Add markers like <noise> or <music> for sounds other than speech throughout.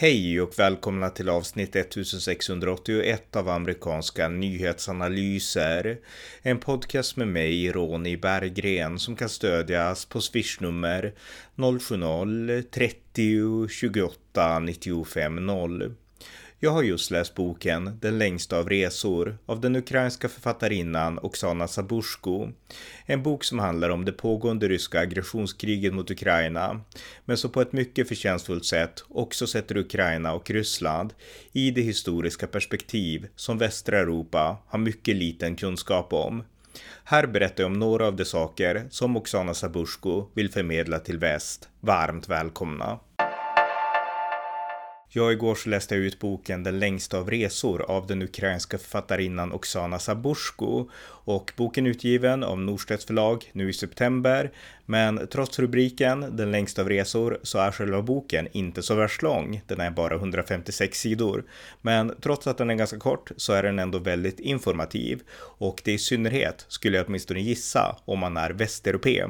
Hej och välkomna till avsnitt 1681 av amerikanska nyhetsanalyser. En podcast med mig, Ronny Berggren, som kan stödjas på swishnummer 070-30 28 95 0. Jag har just läst boken Den längsta av resor av den ukrainska författarinnan Oksana Sabursko. En bok som handlar om det pågående ryska aggressionskriget mot Ukraina, men som på ett mycket förtjänstfullt sätt också sätter Ukraina och Ryssland i det historiska perspektiv som västra Europa har mycket liten kunskap om. Här berättar jag om några av de saker som Oksana Sabursko vill förmedla till väst. Varmt välkomna! Ja, igår så läste jag ut boken Den längsta av resor av den ukrainska författarinnan Oksana Saborsko och boken är utgiven av Norstedts förlag nu i september. Men trots rubriken Den längsta av resor så är själva boken inte så värst lång. Den är bara 156 sidor. Men trots att den är ganska kort så är den ändå väldigt informativ och det i synnerhet skulle jag åtminstone gissa om man är västeuropé.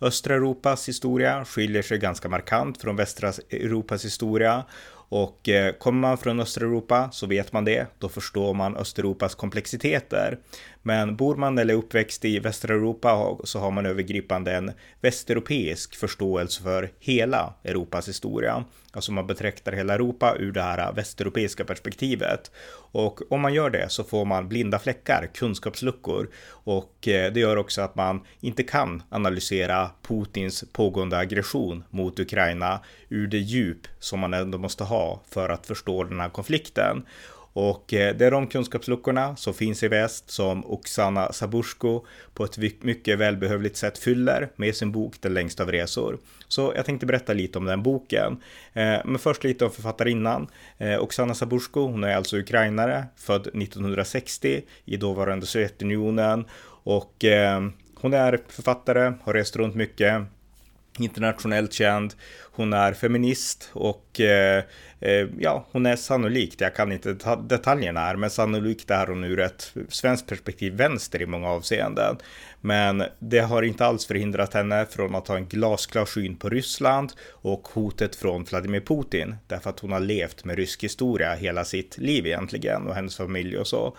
Östra Europas historia skiljer sig ganska markant från västra Europas historia och eh, kommer man från Östeuropa så vet man det, då förstår man Östeuropas komplexiteter. Men bor man eller är uppväxt i västra Europa så har man övergripande en västeuropeisk förståelse för hela Europas historia. Alltså man betraktar hela Europa ur det här västeuropeiska perspektivet. Och om man gör det så får man blinda fläckar, kunskapsluckor. Och eh, det gör också att man inte kan analysera Putins pågående aggression mot Ukraina ur det djup som man ändå måste ha för att förstå den här konflikten. Och eh, det är de kunskapsluckorna som finns i väst som Oksana Sabursko på ett mycket välbehövligt sätt fyller med sin bok Den längsta av resor. Så jag tänkte berätta lite om den boken. Eh, men först lite om författarinnan. Eh, Oksana Sabursko, hon är alltså ukrainare, född 1960 i dåvarande Sovjetunionen och hon är författare, har rest runt mycket, internationellt känd. Hon är feminist och eh, eh, ja, hon är sannolikt, jag kan inte detaljerna här, men sannolikt är hon ur ett svenskt perspektiv vänster i många avseenden. Men det har inte alls förhindrat henne från att ha en glasklar syn på Ryssland och hotet från Vladimir Putin, därför att hon har levt med rysk historia hela sitt liv egentligen och hennes familj och så.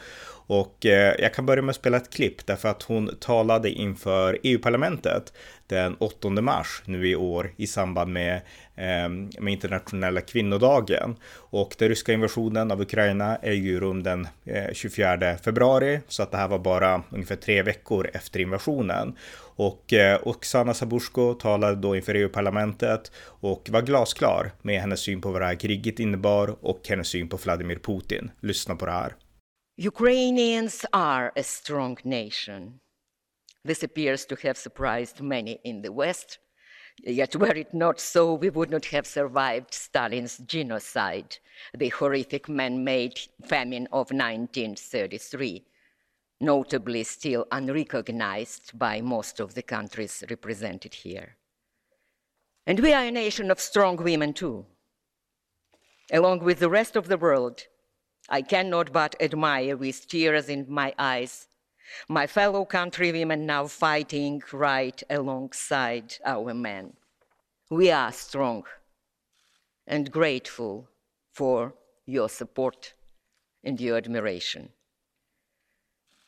Och eh, jag kan börja med att spela ett klipp därför att hon talade inför EU-parlamentet den 8 mars nu i år i samband med, eh, med internationella kvinnodagen. Och den ryska invasionen av Ukraina är ju rum den eh, 24 februari så att det här var bara ungefär tre veckor efter invasionen. Och eh, Oksana Sabushko talade då inför EU-parlamentet och var glasklar med hennes syn på vad det här kriget innebar och hennes syn på Vladimir Putin. Lyssna på det här. Ukrainians are a strong nation. This appears to have surprised many in the West. Yet, were it not so, we would not have survived Stalin's genocide, the horrific man made famine of 1933, notably still unrecognized by most of the countries represented here. And we are a nation of strong women, too. Along with the rest of the world, I cannot but admire with tears in my eyes my fellow countrywomen now fighting right alongside our men. We are strong and grateful for your support and your admiration.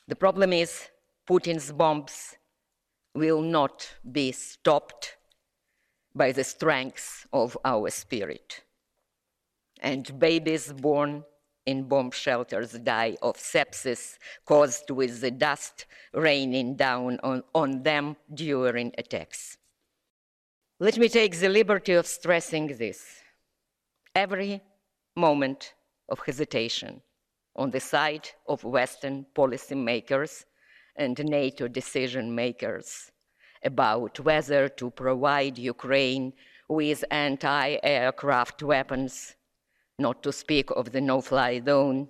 The problem is Putin's bombs will not be stopped by the strength of our spirit. And babies born in bomb shelters die of sepsis caused with the dust raining down on, on them during attacks. Let me take the liberty of stressing this. Every moment of hesitation on the side of Western policymakers and NATO decision makers about whether to provide Ukraine with anti aircraft weapons not to speak of the no fly zone.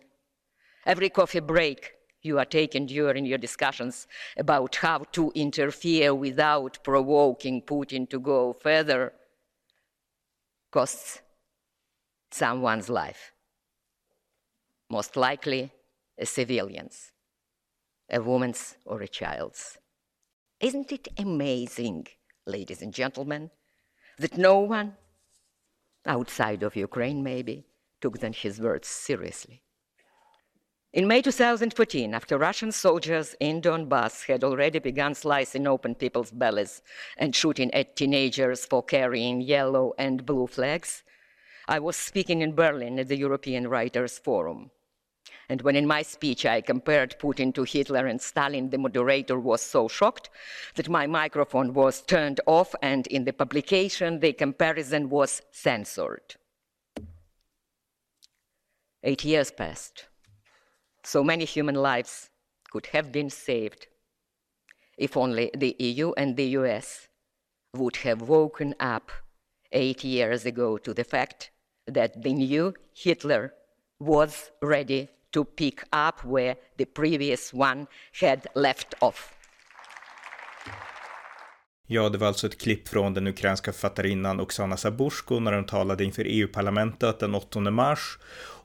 Every coffee break you are taking during your discussions about how to interfere without provoking Putin to go further costs someone's life. Most likely, a civilian's, a woman's or a child's. Isn't it amazing, ladies and gentlemen, that no one outside of Ukraine maybe, took then his words seriously. In May 2014, after Russian soldiers in Donbass had already begun slicing open people's bellies and shooting at teenagers for carrying yellow and blue flags, I was speaking in Berlin at the European Writers' Forum. And when in my speech I compared Putin to Hitler and Stalin, the moderator was so shocked that my microphone was turned off, and in the publication, the comparison was censored. Eight years passed. So many human lives could have been saved if only the EU and the US would have woken up eight years ago to the fact that the new Hitler was ready to pick up where the previous one had left off. Ja, det var alltså ett klipp från den ukrainska författarinnan Oksana Saborsko när hon talade inför EU-parlamentet den 8 mars.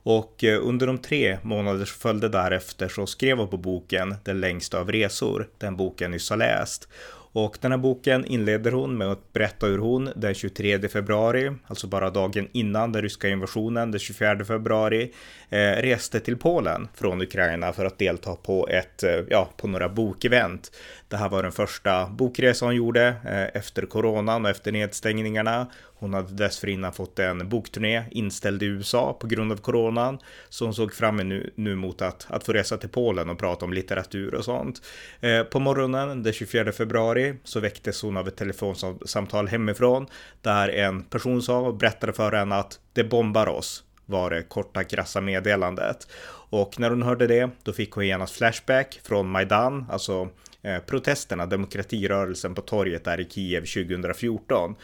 Och eh, under de tre månader som följde därefter så skrev hon på boken Den längsta av resor, den boken nyss har läst. Och den här boken inleder hon med att berätta hur hon den 23 februari, alltså bara dagen innan den ryska invasionen den 24 februari, eh, reste till Polen från Ukraina för att delta på ett, eh, ja, på några bokevent. Det här var den första bokresan hon gjorde eh, efter coronan och efter nedstängningarna. Hon hade dessförinnan fått en bokturné inställd i USA på grund av coronan. Så hon såg fram emot nu mot att, att få resa till Polen och prata om litteratur och sånt. Eh, på morgonen den 24 februari så väcktes hon av ett telefonsamtal hemifrån där en person sa och berättade för henne att det bombar oss var det korta krassa meddelandet. Och när hon hörde det, då fick hon genast flashback från Majdan, alltså eh, protesterna, demokratirörelsen på torget där i Kiev 2014.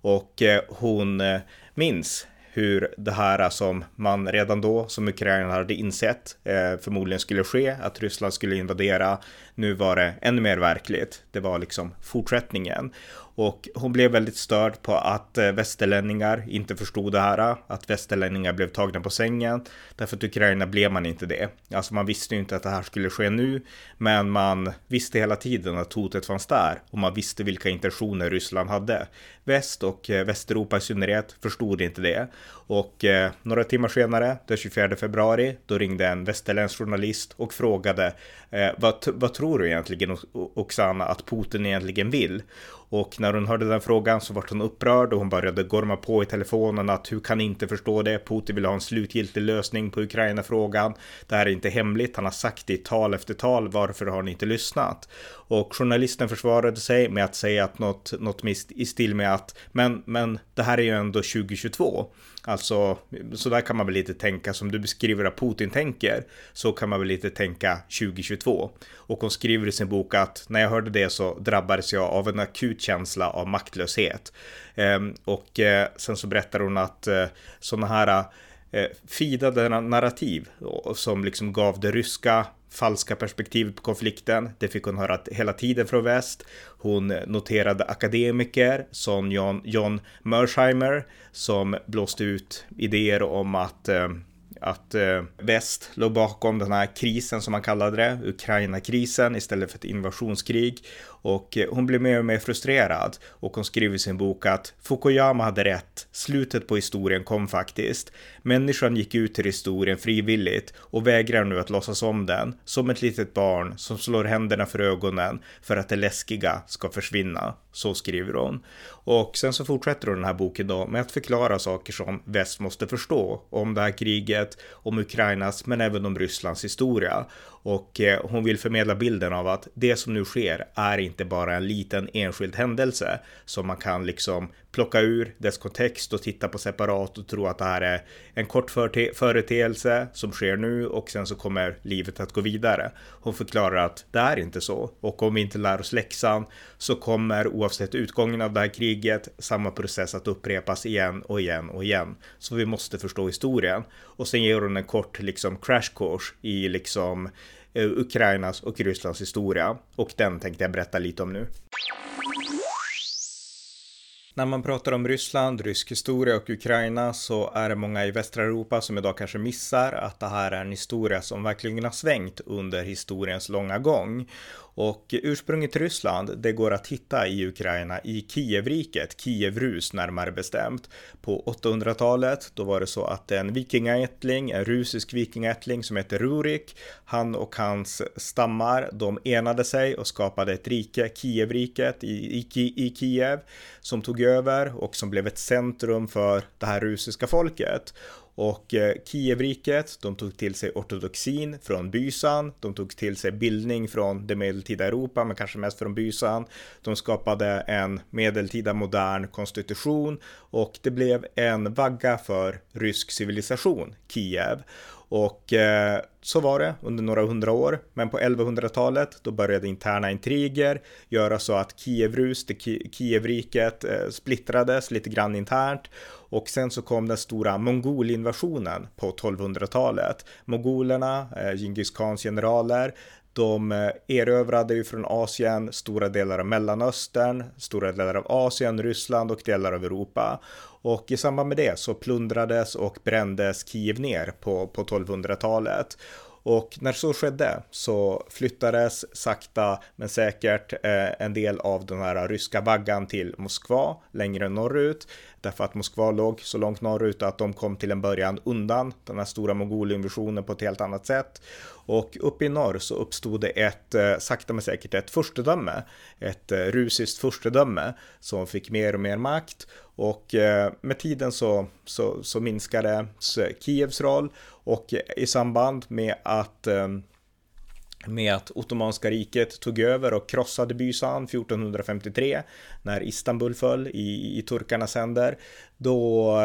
Och eh, hon eh, minns hur det här som man redan då som Ukraina hade insett eh, förmodligen skulle ske, att Ryssland skulle invadera. Nu var det ännu mer verkligt. Det var liksom fortsättningen. Och hon blev väldigt störd på att eh, västerlänningar inte förstod det här, att västerlänningar blev tagna på sängen. Därför att Ukraina blev man inte det. Alltså man visste ju inte att det här skulle ske nu, men man visste hela tiden att hotet fanns där och man visste vilka intentioner Ryssland hade. Väst och eh, Västeuropa i synnerhet förstod inte det. Och eh, några timmar senare, den 24 februari, då ringde en västerländsk journalist och frågade eh, vad, vad tror du egentligen Oksana att Putin egentligen vill? Och när hon hörde den frågan så var hon upprörd och hon började gorma på i telefonen att hur kan ni inte förstå det? Putin vill ha en slutgiltig lösning på Ukraina-frågan. Det här är inte hemligt. Han har sagt det i tal efter tal. Varför har ni inte lyssnat? Och journalisten försvarade sig med att säga att något, något i stil med att men, men det här är ju ändå 2022. Alltså, så där kan man väl lite tänka som du beskriver att Putin tänker. Så kan man väl lite tänka 2022. Och hon skriver i sin bok att när jag hörde det så drabbades jag av en akut känsla av maktlöshet. Ehm, och eh, sen så berättar hon att eh, sådana här eh, fidade narrativ som liksom gav det ryska falska perspektivet på konflikten. Det fick hon höra hela tiden från väst. Hon noterade akademiker som John, John Mersheimer som blåste ut idéer om att eh, att eh, väst låg bakom den här krisen som man kallade det, Ukraina-krisen istället för ett invasionskrig. Och eh, hon blir mer och mer frustrerad och hon skriver i sin bok att Fukuyama hade rätt. Slutet på historien kom faktiskt. Människan gick ut till historien frivilligt och vägrar nu att låtsas om den. Som ett litet barn som slår händerna för ögonen för att det läskiga ska försvinna. Så skriver hon. Och sen så fortsätter hon den här boken då med att förklara saker som väst måste förstå om det här kriget, om Ukrainas men även om Rysslands historia. Och eh, hon vill förmedla bilden av att det som nu sker är inte bara en liten enskild händelse som man kan liksom plocka ur dess kontext och titta på separat och tro att det här är en kort företeelse som sker nu och sen så kommer livet att gå vidare. Hon förklarar att det är inte så och om vi inte lär oss läxan så kommer oavsett utgången av det här kriget samma process att upprepas igen och igen och igen. Så vi måste förstå historien. Och sen ger hon en kort liksom crash course i liksom eh, Ukrainas och Rysslands historia och den tänkte jag berätta lite om nu. När man pratar om Ryssland, rysk historia och Ukraina så är det många i västra Europa som idag kanske missar att det här är en historia som verkligen har svängt under historiens långa gång. Och ursprunget till Ryssland, det går att hitta i Ukraina i Kievriket, Kievrus närmare bestämt. På 800-talet, då var det så att en vikingaättling, en rusisk vikingaättling som heter Rurik, han och hans stammar, de enade sig och skapade ett rike, Kievriket i, i, i Kiev, som tog över och som blev ett centrum för det här rusiska folket. Och eh, Kievriket, de tog till sig ortodoxin från Bysan, de tog till sig bildning från det medeltida Europa, men kanske mest från Bysan. De skapade en medeltida modern konstitution och det blev en vagga för rysk civilisation, Kiev. Och eh, så var det under några hundra år, men på 1100-talet då började interna intriger göra så att Kievrus, det Kievriket, eh, splittrades lite grann internt och sen så kom den stora mongolinvasionen på 1200-talet. Mongolerna, eh, Genghis Khans generaler, de eh, erövrade ju från Asien stora delar av Mellanöstern, stora delar av Asien, Ryssland och delar av Europa. Och i samband med det så plundrades och brändes Kiev ner på, på 1200-talet. Och när så skedde så flyttades sakta men säkert eh, en del av den här ryska vaggan till Moskva längre norrut. Därför att Moskva låg så långt norrut att de kom till en början undan den här stora mongolinvasionen på ett helt annat sätt. Och uppe i norr så uppstod det ett, eh, sakta men säkert, ett furstedöme. Ett eh, rusiskt furstedöme som fick mer och mer makt. Och eh, med tiden så, så, så minskade eh, Kievs roll och eh, i samband med att med att Ottomanska riket tog över och krossade Bysan 1453 när Istanbul föll i, i turkarnas händer. Då,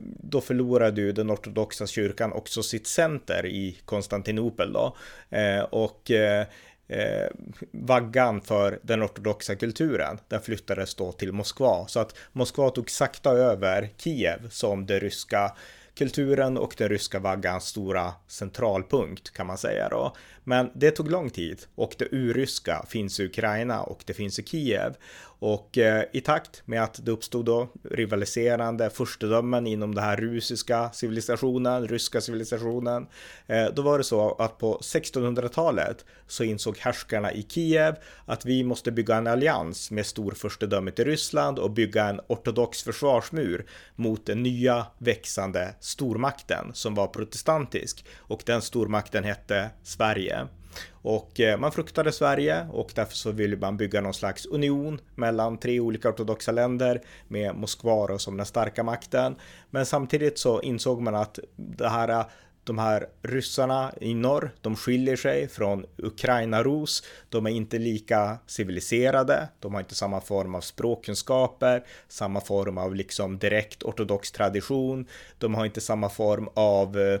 då förlorade ju den ortodoxa kyrkan också sitt center i Konstantinopel då. Eh, och eh, eh, vaggan för den ortodoxa kulturen, den flyttades då till Moskva. Så att Moskva tog sakta över Kiev som den ryska kulturen och den ryska vaggans stora centralpunkt kan man säga då. Men det tog lång tid och det urryska finns i Ukraina och det finns i Kiev och eh, i takt med att det uppstod då rivaliserande furstedömen inom den här rusiska civilisationen, ryska civilisationen, eh, då var det så att på 1600-talet så insåg härskarna i Kiev att vi måste bygga en allians med storfurstedömet i Ryssland och bygga en ortodox försvarsmur mot den nya växande stormakten som var protestantisk och den stormakten hette Sverige. Och eh, man fruktade Sverige och därför så ville man bygga någon slags union mellan tre olika ortodoxa länder med Moskva som den starka makten. Men samtidigt så insåg man att det här de här ryssarna i norr, de skiljer sig från Ukraina-ros. De är inte lika civiliserade. De har inte samma form av språkkunskaper, samma form av liksom direkt ortodox tradition. De har inte samma form av eh,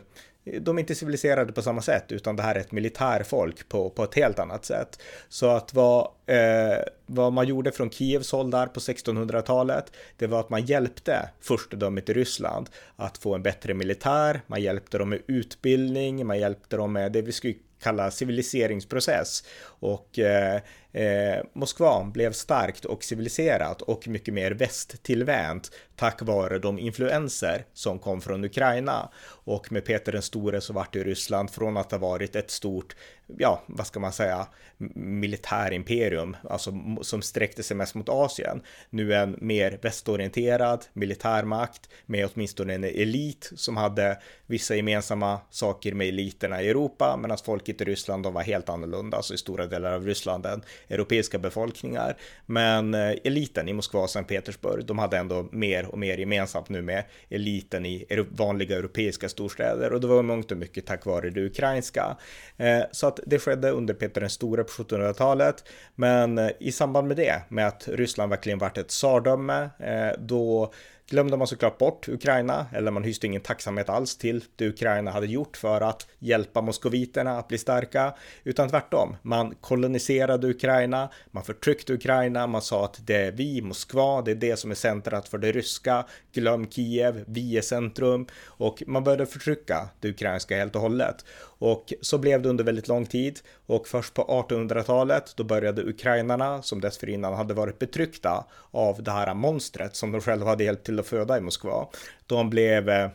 de är inte civiliserade på samma sätt, utan det här är ett militärfolk på, på ett helt annat sätt. Så att vad, eh, vad man gjorde från Kievs håll där på 1600-talet, det var att man hjälpte furstedömet i Ryssland att få en bättre militär, man hjälpte dem med utbildning, man hjälpte dem med det vi skulle kalla civiliseringsprocess. Och eh, eh, Moskva blev starkt och civiliserat och mycket mer västtillvänt tack vare de influenser som kom från Ukraina. Och med Peter den store så vart det Ryssland från att ha varit ett stort, ja, vad ska man säga, militärimperium, alltså som sträckte sig mest mot Asien. Nu en mer västorienterad militärmakt med åtminstone en elit som hade vissa gemensamma saker med eliterna i Europa, medan folket i Ryssland de var helt annorlunda, alltså i stora delar av Ryssland än europeiska befolkningar. Men eh, eliten i Moskva och Sankt Petersburg, de hade ändå mer och mer gemensamt nu med eliten i vanliga europeiska storstäder och det var mångt och mycket tack vare det ukrainska. Eh, så att det skedde under Peter den store på 1700-talet, men eh, i samband med det, med att Ryssland verkligen vart ett tsardöme, då glömde man såklart bort Ukraina, eller man hyste ingen tacksamhet alls till det Ukraina hade gjort för att hjälpa moskoviterna att bli starka, utan tvärtom. Man koloniserade Ukraina, man förtryckte Ukraina, man sa att det är vi, Moskva, det är det som är centrat för det ryska, glöm Kiev, vi är centrum och man började förtrycka det ukrainska helt och hållet. Och så blev det under väldigt lång tid och först på 1800-talet då började ukrainarna som dessförinnan hade varit betryckta av det här monstret som de själva hade hjälpt till att föda i Moskva. De blev eh,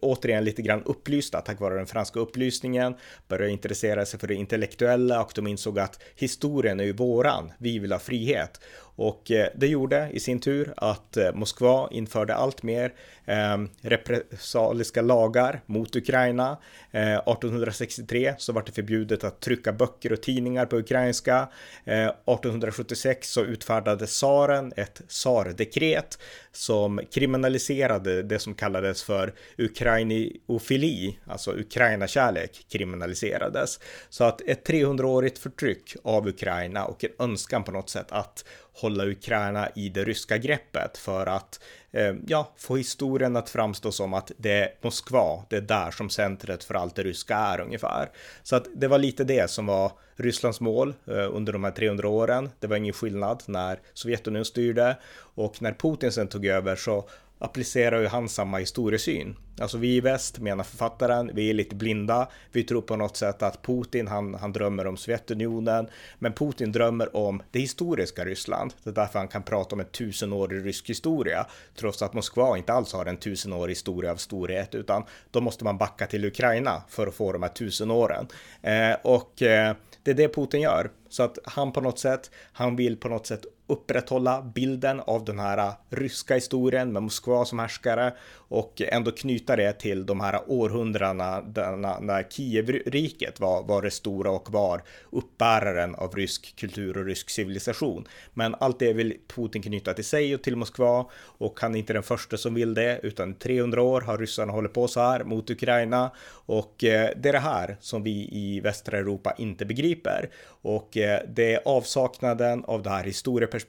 återigen lite grann upplysta tack vare den franska upplysningen, började intressera sig för det intellektuella och de insåg att historien är ju våran, vi vill ha frihet. Och eh, det gjorde i sin tur att eh, Moskva införde allt mer eh, repressaliska lagar mot Ukraina. 1863 så var det förbjudet att trycka böcker och tidningar på ukrainska. 1876 så utfärdade tsaren ett tsardekret som kriminaliserade det som kallades för ukrainiofili, alltså Ukraina-kärlek kriminaliserades. Så att ett 300-årigt förtryck av Ukraina och en önskan på något sätt att hålla Ukraina i det ryska greppet för att eh, ja, få historien att framstå som att det är Moskva, det är där som centret för allt det ryska är ungefär. Så att det var lite det som var Rysslands mål eh, under de här 300 åren. Det var ingen skillnad när Sovjetunionen styrde och när Putin sen tog över så applicerar ju han samma historiesyn. Alltså vi i väst, menar författaren, vi är lite blinda. Vi tror på något sätt att Putin, han, han drömmer om Sovjetunionen, men Putin drömmer om det historiska Ryssland. Det är därför han kan prata om en tusenårig rysk historia, trots att Moskva inte alls har en tusenårig historia av storhet, utan då måste man backa till Ukraina för att få de här tusen åren. Eh, och eh, det är det Putin gör. Så att han på något sätt, han vill på något sätt upprätthålla bilden av den här äh, ryska historien med Moskva som härskare och ändå knyta det till de här århundradena när Kievriket var, var det stora och var uppbäraren av rysk kultur och rysk civilisation. Men allt det vill Putin knyta till sig och till Moskva och han är inte den första som vill det utan 300 år har ryssarna hållit på så här mot Ukraina och äh, det är det här som vi i västra Europa inte begriper och äh, det är avsaknaden av det här historieperspektivet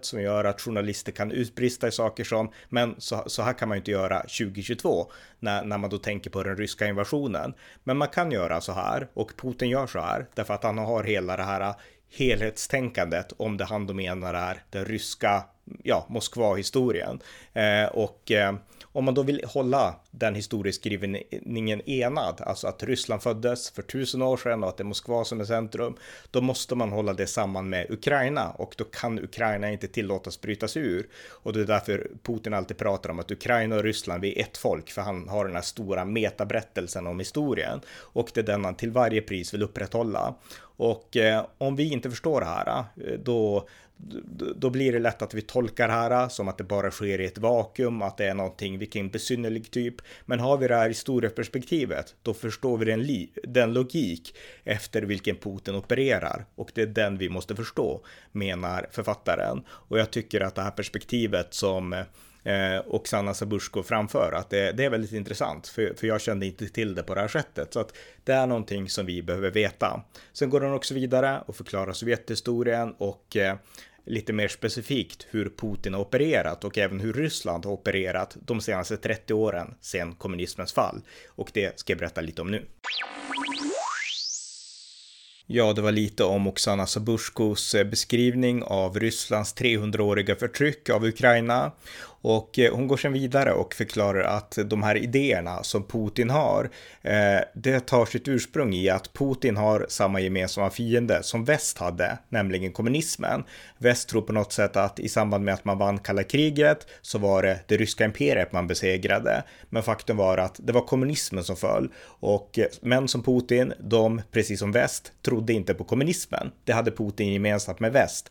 som gör att journalister kan utbrista i saker som men så, så här kan man ju inte göra 2022 när, när man då tänker på den ryska invasionen. Men man kan göra så här och Putin gör så här därför att han har hela det här helhetstänkandet om det han då menar är den ryska ja, Moskva-historien. Eh, och eh, om man då vill hålla den historieskrivningen enad, alltså att Ryssland föddes för tusen år sedan och att det är Moskva som är centrum, då måste man hålla det samman med Ukraina och då kan Ukraina inte tillåtas brytas ur. Och det är därför Putin alltid pratar om att Ukraina och Ryssland, vi är ett folk, för han har den här stora metaberättelsen om historien och det är den han till varje pris vill upprätthålla. Och eh, om vi inte förstår det här, eh, då då blir det lätt att vi tolkar det här äh, som att det bara sker i ett vakuum, att det är någonting, vilken besynnerlig typ. Men har vi det här historieperspektivet, då förstår vi den, den logik efter vilken Putin opererar och det är den vi måste förstå, menar författaren. Och jag tycker att det här perspektivet som eh, Oksana Sabursko framför, att det, det, är väldigt intressant, för, för jag kände inte till det på det här sättet. Så att det är någonting som vi behöver veta. Sen går hon också vidare och förklarar Sovjethistorien och eh, lite mer specifikt hur Putin har opererat och även hur Ryssland har opererat de senaste 30 åren sedan kommunismens fall. Och det ska jag berätta lite om nu. Ja, det var lite om Oksana Sabushkos eh, beskrivning av Rysslands 300-åriga förtryck av Ukraina och eh, hon går sedan vidare och förklarar att de här idéerna som Putin har, eh, det tar sitt ursprung i att Putin har samma gemensamma fiende som väst hade, nämligen kommunismen. Väst tror på något sätt att i samband med att man vann kalla kriget så var det det ryska imperiet man besegrade. Men faktum var att det var kommunismen som föll och eh, män som Putin, de, precis som väst, trodde inte på kommunismen. Det hade Putin gemensamt med väst.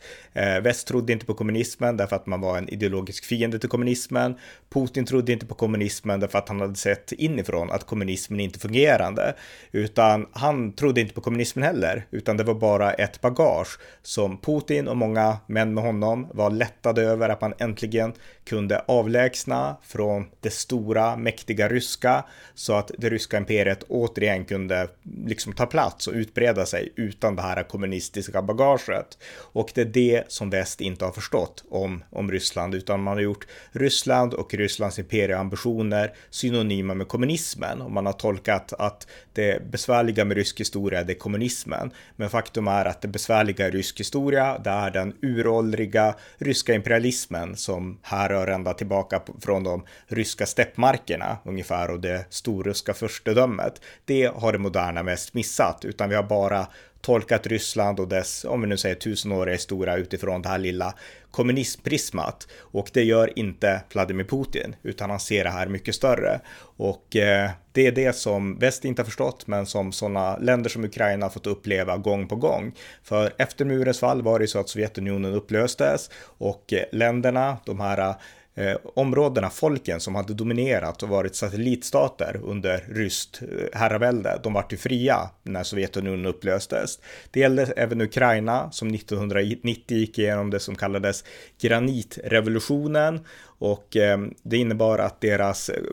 Väst trodde inte på kommunismen därför att man var en ideologisk fiende till kommunismen kommunismen. Putin trodde inte på kommunismen därför att han hade sett inifrån att kommunismen inte fungerande, utan han trodde inte på kommunismen heller, utan det var bara ett bagage som Putin och många män med honom var lättade över att man äntligen kunde avlägsna från det stora mäktiga ryska så att det ryska imperiet återigen kunde liksom ta plats och utbreda sig utan det här kommunistiska bagaget. Och det är det som väst inte har förstått om, om Ryssland, utan man har gjort Ryssland och Rysslands imperieambitioner synonyma med kommunismen och man har tolkat att det besvärliga med rysk historia det är kommunismen. Men faktum är att det besvärliga i rysk historia det är den uråldriga ryska imperialismen som härrör ända tillbaka från de ryska steppmarkerna ungefär och det storryska furstedömet. Det har det moderna mest missat utan vi har bara tolkat Ryssland och dess, om vi nu säger tusenåriga historia utifrån det här lilla kommunistprismat. Och det gör inte Vladimir Putin, utan han ser det här mycket större. Och eh, det är det som väst inte har förstått, men som sådana länder som Ukraina har fått uppleva gång på gång. För efter murens fall var det så att Sovjetunionen upplöstes och eh, länderna, de här eh, områdena, folken som hade dominerat och varit satellitstater under ryskt eh, herravälde, de vart ju fria när Sovjetunionen upplöstes. Det gällde även Ukraina som 1990 gick igenom det som kallades granitrevolutionen och eh, det innebar att deras eh,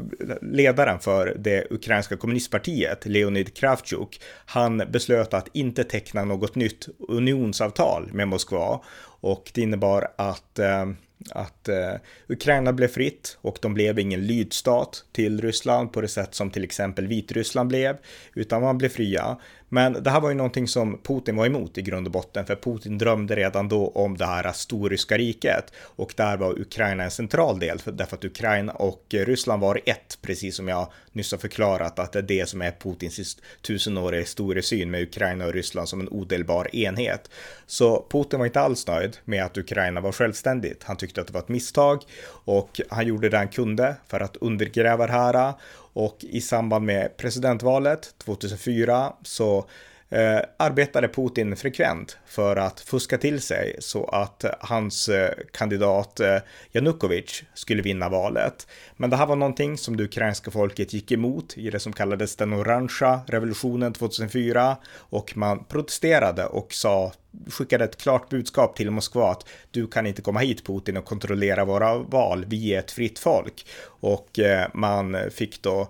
ledaren för det ukrainska kommunistpartiet, Leonid Kravchuk, han beslöt att inte teckna något nytt unionsavtal med Moskva och det innebar att eh, att eh, Ukraina blev fritt och de blev ingen lydstat till Ryssland på det sätt som till exempel Vitryssland blev, utan man blev fria. Men det här var ju någonting som Putin var emot i grund och botten, för Putin drömde redan då om det här storryska riket och där var Ukraina en central del, för, därför att Ukraina och Ryssland var ett, precis som jag nyss har förklarat, att det är det som är Putins tusenåriga historiesyn med Ukraina och Ryssland som en odelbar enhet. Så Putin var inte alls nöjd med att Ukraina var självständigt. Han tyckte att det var ett misstag och han gjorde det han kunde för att undergräva det här och i samband med presidentvalet 2004 så eh, arbetade Putin frekvent för att fuska till sig så att hans eh, kandidat eh, Janukovic skulle vinna valet. Men det här var någonting som det ukrainska folket gick emot i det som kallades den orangea revolutionen 2004 och man protesterade och sa skickade ett klart budskap till Moskva att du kan inte komma hit Putin och kontrollera våra val. Vi är ett fritt folk och eh, man fick då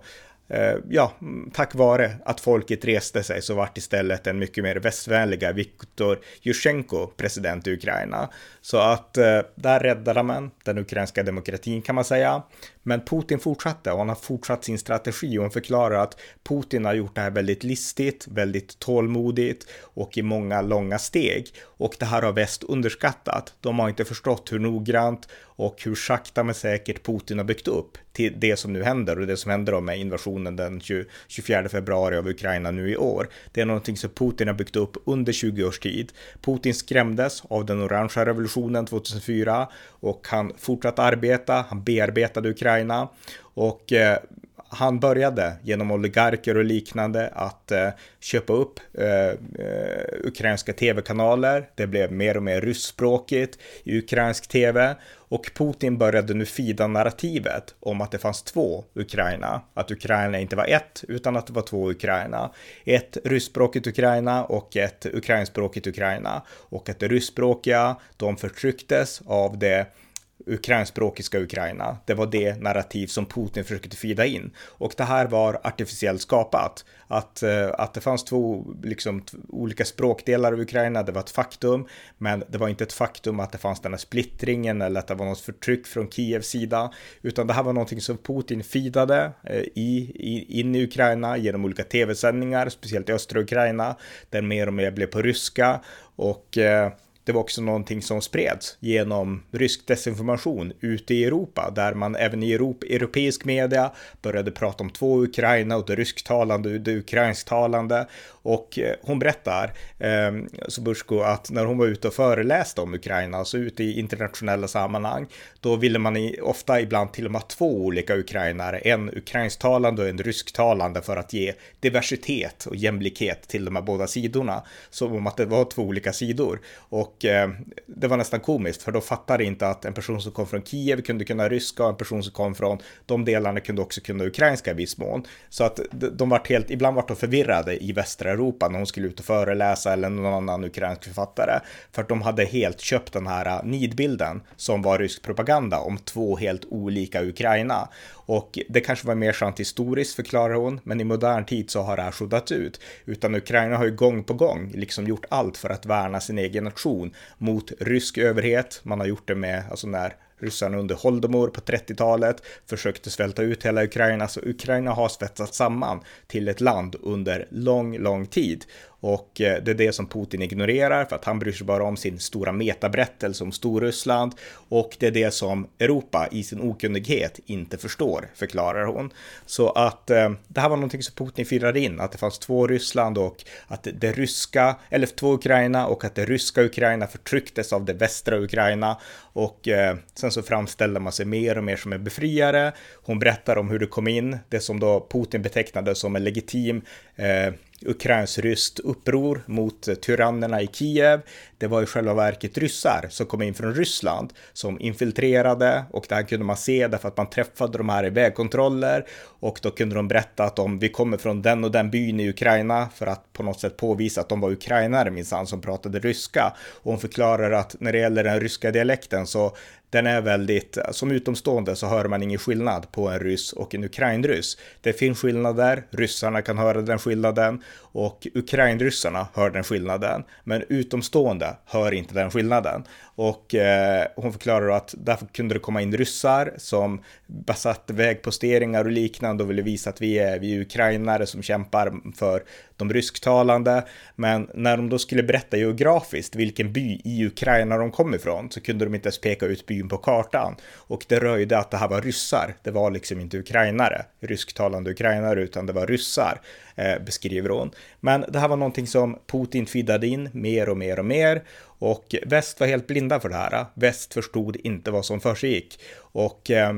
Eh, ja, tack vare att folket reste sig så vart istället en mycket mer västvänliga Viktor Yushchenko president i Ukraina. Så att eh, där räddade man den ukrainska demokratin kan man säga. Men Putin fortsatte och han har fortsatt sin strategi och han förklarar att Putin har gjort det här väldigt listigt, väldigt tålmodigt och i många långa steg. Och det här har väst underskattat. De har inte förstått hur noggrant och hur sakta men säkert Putin har byggt upp till det som nu händer och det som händer då med invasionen den 24 februari av Ukraina nu i år. Det är någonting som Putin har byggt upp under 20 års tid. Putin skrämdes av den orangea revolutionen 2004 och han fortsatte arbeta, han bearbetade Ukraina Ukraina och eh, han började genom oligarker och liknande att eh, köpa upp eh, eh, ukrainska tv-kanaler. Det blev mer och mer ryskspråkigt i ukrainsk tv och Putin började nu fida narrativet om att det fanns två Ukraina. Att Ukraina inte var ett utan att det var två Ukraina. Ett ryskspråkigt Ukraina och ett ukrainskspråkigt Ukraina. Och att det ryskspråkiga, de förtrycktes av det ukrainspråkiska Ukraina. Det var det narrativ som Putin försökte fida in. Och det här var artificiellt skapat. Att, eh, att det fanns två liksom, olika språkdelar av Ukraina, det var ett faktum. Men det var inte ett faktum att det fanns den här splittringen eller att det var något förtryck från Kievs sida. Utan det här var någonting som Putin fidade eh, i, i, in i Ukraina genom olika tv-sändningar, speciellt i östra Ukraina, där mer och mer blev på ryska. Och eh, det var också någonting som spreds genom rysk desinformation ute i Europa, där man även i Europa, europeisk media började prata om två Ukraina och det rysktalande och det ukrainsktalande. Och hon berättar, eh, Subursko, att när hon var ute och föreläste om Ukraina, alltså ute i internationella sammanhang, då ville man i, ofta ibland till och med ha två olika ukrainare, en ukrainsktalande och en rysktalande för att ge diversitet och jämlikhet till de här båda sidorna, som om att det var två olika sidor. Och eh, det var nästan komiskt, för då fattade inte att en person som kom från Kiev kunde kunna ryska och en person som kom från de delarna kunde också kunna ukrainska i viss mån. Så att de vart helt, ibland vart de förvirrade i västra Europa när hon skulle ut och föreläsa eller någon annan ukrainsk författare. För att de hade helt köpt den här eh, nidbilden som var rysk propaganda om två helt olika Ukraina. Och det kanske var mer sant historiskt förklarar hon, men i modern tid så har det här suddats ut. Utan Ukraina har ju gång på gång liksom gjort allt för att värna sin egen nation mot rysk överhet. Man har gjort det med, alltså när Ryssarna under Holdomor på 30-talet försökte svälta ut hela Ukraina, så Ukraina har svetsats samman till ett land under lång, lång tid. Och eh, det är det som Putin ignorerar för att han bryr sig bara om sin stora metaberättelse om Storryssland och det är det som Europa i sin okunnighet inte förstår, förklarar hon. Så att eh, det här var någonting som Putin firade in, att det fanns två Ryssland och att det ryska, eller två Ukraina och att det ryska Ukraina förtrycktes av det västra Ukraina och eh, sen så framställde man sig mer och mer som en befriare. Hon berättar om hur det kom in, det som då Putin betecknade som en legitim eh, ukrainskt uppror mot tyrannerna i Kiev. Det var i själva verket ryssar som kom in från Ryssland som infiltrerade och det här kunde man se därför att man träffade de här i vägkontroller och då kunde de berätta att de, vi kommer från den och den byn i Ukraina för att på något sätt påvisa att de var ukrainare minsann som pratade ryska. Och hon förklarar att när det gäller den ryska dialekten så den är väldigt, som utomstående så hör man ingen skillnad på en ryss och en ukrainryss. Det finns skillnader, ryssarna kan höra den skillnaden och ukrainryssarna hör den skillnaden. Men utomstående hör inte den skillnaden. Och eh, hon förklarar att därför kunde det komma in ryssar som besatte vägposteringar och liknande och ville visa att vi är, vi är ukrainare som kämpar för de rysktalande. Men när de då skulle berätta geografiskt vilken by i Ukraina de kom ifrån så kunde de inte ens peka ut byn på kartan. Och det röjde att det här var ryssar. Det var liksom inte ukrainare, rysktalande ukrainare, utan det var ryssar, eh, beskriver hon. Men det här var någonting som Putin fiddade in mer och mer och mer. Och väst var helt blinda för det här. Väst förstod inte vad som försiggick. Och eh,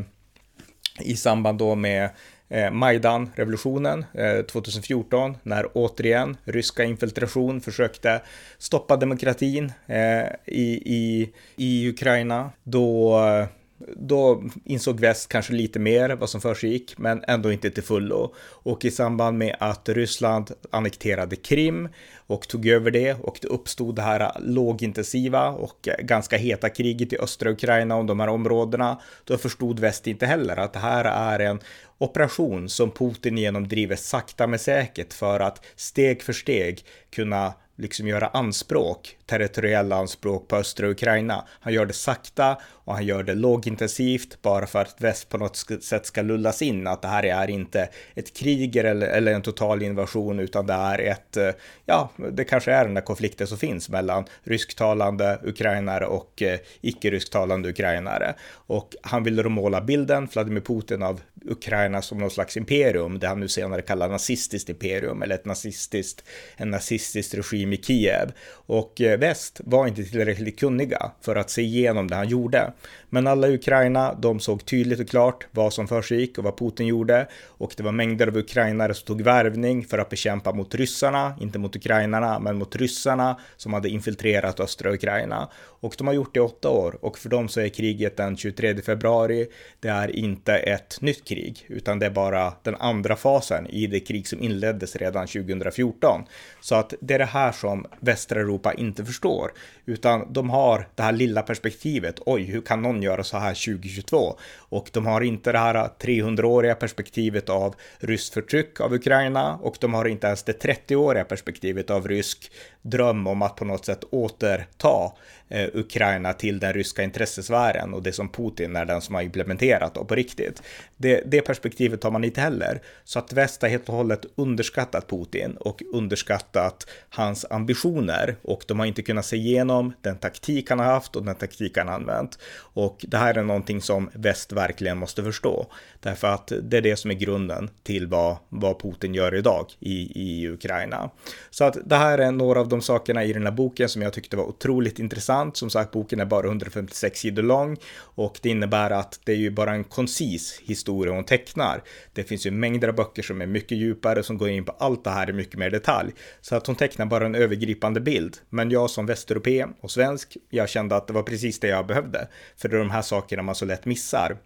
i samband då med eh, Majdan-revolutionen eh, 2014 när återigen ryska infiltration försökte stoppa demokratin eh, i, i, i Ukraina. Då eh, då insåg väst kanske lite mer vad som försiggick, men ändå inte till fullo. Och i samband med att Ryssland annekterade Krim och tog över det och det uppstod det här lågintensiva och ganska heta kriget i östra Ukraina om de här områdena, då förstod väst inte heller att det här är en operation som Putin genomdriver sakta men säkert för att steg för steg kunna liksom göra anspråk, territoriella anspråk på östra Ukraina. Han gör det sakta och han gör det lågintensivt bara för att väst på något sätt ska lullas in att det här är inte ett krig eller, eller en total invasion utan det är ett, eh, ja, det kanske är den där konflikten som finns mellan rysktalande ukrainare och eh, icke-rysktalande ukrainare. Och han ville då måla bilden, Vladimir Putin, av Ukraina som någon slags imperium, det han nu senare kallar nazistiskt imperium eller ett nazistiskt, en nazistisk regim i Kiev. Och eh, väst var inte tillräckligt kunniga för att se igenom det han gjorde. Men alla i Ukraina, de såg tydligt och klart vad som försiggick och vad Putin gjorde. Och det var mängder av ukrainare som tog värvning för att bekämpa mot ryssarna, inte mot ukrainarna, men mot ryssarna som hade infiltrerat östra Ukraina. Och de har gjort det i åtta år och för dem så är kriget den 23 februari, det är inte ett nytt krig, utan det är bara den andra fasen i det krig som inleddes redan 2014. Så att det är det här som västra Europa inte förstår, utan de har det här lilla perspektivet. Oj, hur kan någon göra så här 2022? Och de har inte det här 300-åriga perspektivet av ryskt förtryck av Ukraina och de har inte ens det 30-åriga perspektivet av rysk dröm om att på något sätt återta eh, Ukraina till den ryska intressesfären och det som Putin är den som har implementerat och på riktigt. Det, det perspektivet har man inte heller. Så att väst har helt och hållet underskattat Putin och underskattat hans ambitioner och de har inte inte kunnat se igenom den taktik han har haft och den taktik han har använt. Och det här är någonting som väst verkligen måste förstå. Därför att det är det som är grunden till vad, vad Putin gör idag i, i Ukraina. Så att det här är några av de sakerna i den här boken som jag tyckte var otroligt intressant. Som sagt, boken är bara 156 sidor lång och det innebär att det är ju bara en koncis historia hon tecknar. Det finns ju mängder av böcker som är mycket djupare som går in på allt det här i mycket mer detalj. Så att hon tecknar bara en övergripande bild. Men jag som västeuropé och svensk, jag kände att det var precis det jag behövde. För det är de här sakerna man så lätt missar.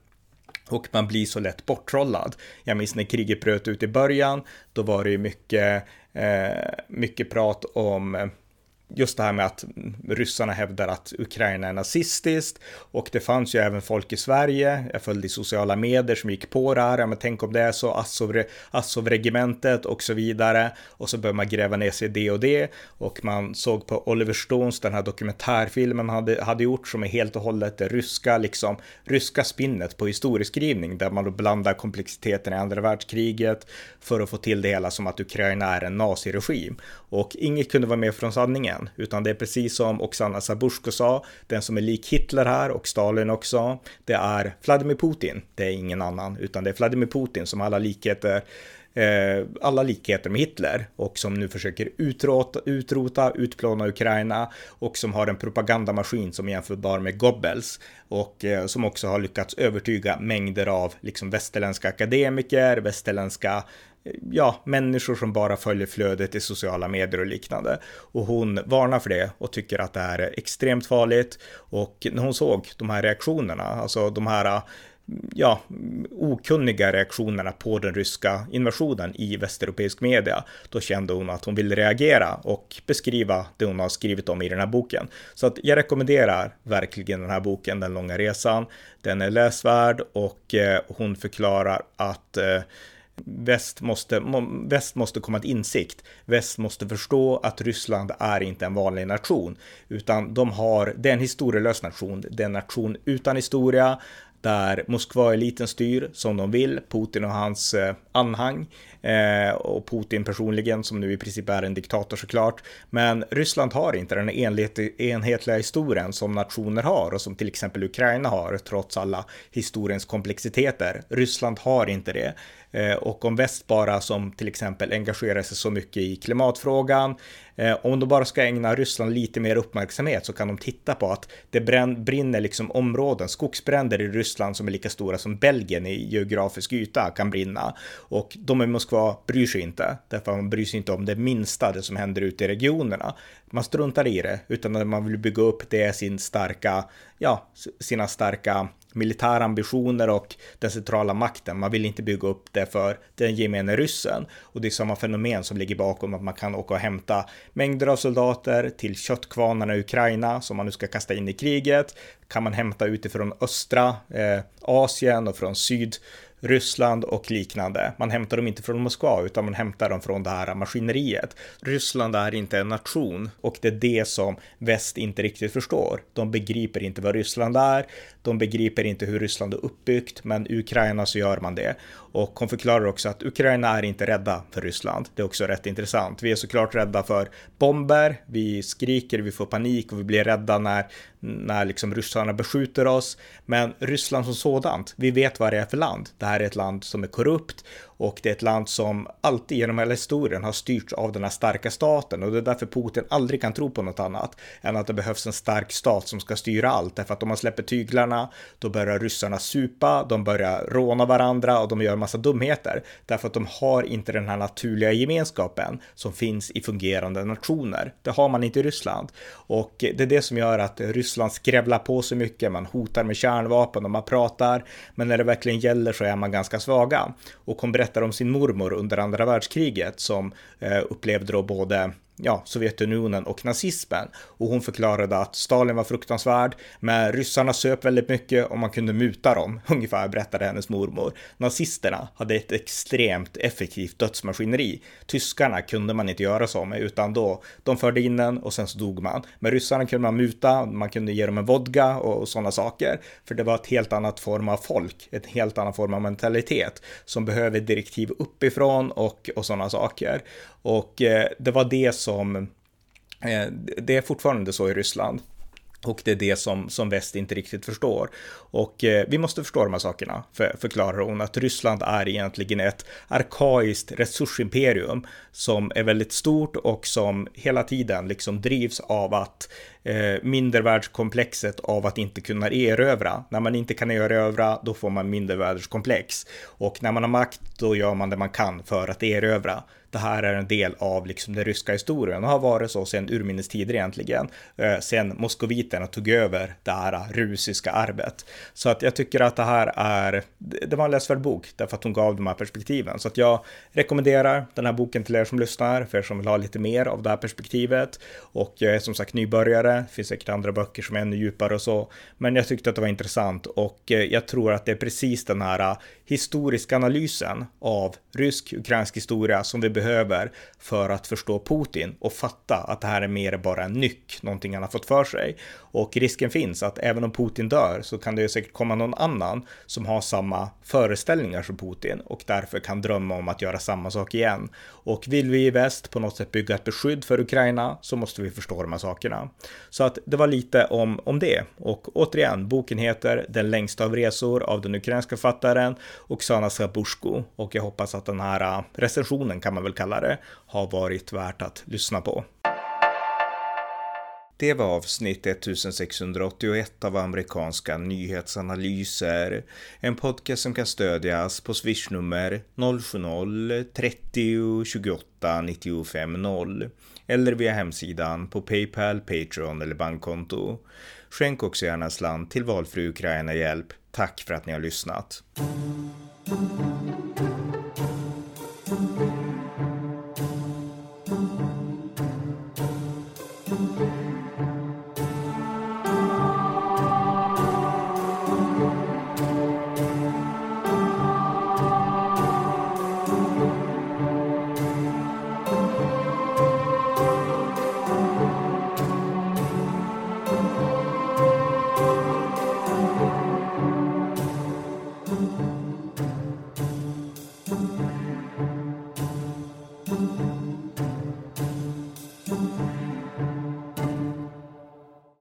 Och man blir så lätt borttrollad. Jag minns när kriget bröt ut i början, då var det ju mycket, eh, mycket prat om eh, just det här med att ryssarna hävdar att Ukraina är nazistiskt och det fanns ju även folk i Sverige, jag följde i sociala medier som gick på det här, Ja, men tänk om det är så, Azov-regementet och så vidare. Och så började man gräva ner sig i det och det. Och man såg på Oliver Stones, den här dokumentärfilmen hade, hade gjort som är helt och hållet det ryska, liksom ryska spinnet på historieskrivning där man då blandar komplexiteten i andra världskriget för att få till det hela som att Ukraina är en naziregim. Och inget kunde vara mer från sanningen, utan det är precis som Oksana Sabushko sa, den som är lik Hitler här och Stalin också, det är Vladimir Putin. Det är ingen annan, utan det är Vladimir Putin som alla likheter eh, alla likheter med Hitler och som nu försöker utrota, utrota, utplåna Ukraina och som har en propagandamaskin som är jämförbar med Goebbels och eh, som också har lyckats övertyga mängder av liksom västerländska akademiker, västerländska ja, människor som bara följer flödet i sociala medier och liknande. Och hon varnar för det och tycker att det här är extremt farligt. Och när hon såg de här reaktionerna, alltså de här ja, okunniga reaktionerna på den ryska invasionen i västeuropeisk media, då kände hon att hon ville reagera och beskriva det hon har skrivit om i den här boken. Så att jag rekommenderar verkligen den här boken, Den långa resan. Den är läsvärd och eh, hon förklarar att eh, Väst måste, väst måste komma till insikt. Väst måste förstå att Ryssland är inte en vanlig nation, utan de har, det är en historielös nation. Det är en nation utan historia, där Moskva-eliten styr som de vill, Putin och hans eh, anhang eh, och Putin personligen som nu i princip är en diktator såklart. Men Ryssland har inte den enhetliga historien som nationer har och som till exempel Ukraina har trots alla historiens komplexiteter. Ryssland har inte det. Eh, och om väst bara som till exempel engagerar sig så mycket i klimatfrågan, eh, om de bara ska ägna Ryssland lite mer uppmärksamhet så kan de titta på att det brinner liksom områden, skogsbränder i Ryssland som är lika stora som Belgien i geografisk yta kan brinna. Och de i Moskva bryr sig inte, därför att man bryr sig inte om det minsta, det som händer ute i regionerna. Man struntar i det, utan det man vill bygga upp det är sin starka, ja, sina starka militära ambitioner och den centrala makten. Man vill inte bygga upp det för den gemene ryssen. Och det är samma fenomen som ligger bakom att man kan åka och hämta mängder av soldater till köttkvarnarna i Ukraina som man nu ska kasta in i kriget. Kan man hämta utifrån östra eh, Asien och från syd Ryssland och liknande. Man hämtar dem inte från Moskva utan man hämtar dem från det här maskineriet. Ryssland är inte en nation och det är det som väst inte riktigt förstår. De begriper inte vad Ryssland är. De begriper inte hur Ryssland är uppbyggt, men Ukraina så gör man det. Och hon förklarar också att Ukraina är inte rädda för Ryssland. Det är också rätt intressant. Vi är såklart rädda för bomber, vi skriker, vi får panik och vi blir rädda när, när liksom ryssarna beskjuter oss. Men Ryssland som sådant, vi vet vad det är för land. Det här är ett land som är korrupt och det är ett land som alltid genom hela historien har styrts av den här starka staten och det är därför Putin aldrig kan tro på något annat än att det behövs en stark stat som ska styra allt. Därför att om man släpper tyglarna, då börjar ryssarna supa, de börjar råna varandra och de gör massa dumheter. Därför att de har inte den här naturliga gemenskapen som finns i fungerande nationer. Det har man inte i Ryssland. Och det är det som gör att Ryssland skrävlar på så mycket, man hotar med kärnvapen och man pratar, men när det verkligen gäller så är man ganska svaga. Och hon berättar om sin mormor under andra världskriget som eh, upplevde då både ja, Sovjetunionen och nazismen. Och hon förklarade att Stalin var fruktansvärd, men ryssarna söp väldigt mycket och man kunde muta dem, <laughs> ungefär berättade hennes mormor. Nazisterna hade ett extremt effektivt dödsmaskineri. Tyskarna kunde man inte göra så med, utan då, de förde in den och sen så dog man. Men ryssarna kunde man muta, man kunde ge dem en vodka och sådana saker, för det var ett helt annat form av folk, ett helt annan form av mentalitet som behöver direktiv uppifrån och, och sådana saker. Och eh, det var det som, som, eh, det är fortfarande så i Ryssland. Och det är det som, som väst inte riktigt förstår. Och eh, vi måste förstå de här sakerna, för, förklarar hon, att Ryssland är egentligen ett arkaiskt resursimperium som är väldigt stort och som hela tiden liksom drivs av att eh, mindervärldskomplexet av att inte kunna erövra. När man inte kan erövra, då får man mindervärldskomplex. Och när man har makt, då gör man det man kan för att erövra. Det det här är en del av liksom den ryska historien och har varit så sedan urminnes tider egentligen, eh, sen moskoviterna tog över det här rusiska arvet. Så att jag tycker att det här är, det var en läsvärd bok därför att hon gav de här perspektiven. Så att jag rekommenderar den här boken till er som lyssnar, för er som vill ha lite mer av det här perspektivet. Och jag är som sagt nybörjare, det finns säkert andra böcker som är ännu djupare och så. Men jag tyckte att det var intressant och eh, jag tror att det är precis den här eh, historiska analysen av rysk-ukrainsk historia som vi behöver för att förstå Putin och fatta att det här är mer bara en nyck, någonting han har fått för sig. Och risken finns att även om Putin dör så kan det ju säkert komma någon annan som har samma föreställningar som Putin och därför kan drömma om att göra samma sak igen. Och vill vi i väst på något sätt bygga ett beskydd för Ukraina så måste vi förstå de här sakerna. Så att det var lite om, om det. Och återigen, boken heter Den längsta av resor av den ukrainska författaren Oksana Sabushko och jag hoppas att den här recensionen kan man väl kalla det har varit värt att lyssna på. Det var avsnitt 1681 av amerikanska nyhetsanalyser. En podcast som kan stödjas på swishnummer 070-30 28 95 0 eller via hemsidan på Paypal, Patreon eller bankkonto. Skänk också gärna slant till valfri Ukraina-hjälp. Tack för att ni har lyssnat.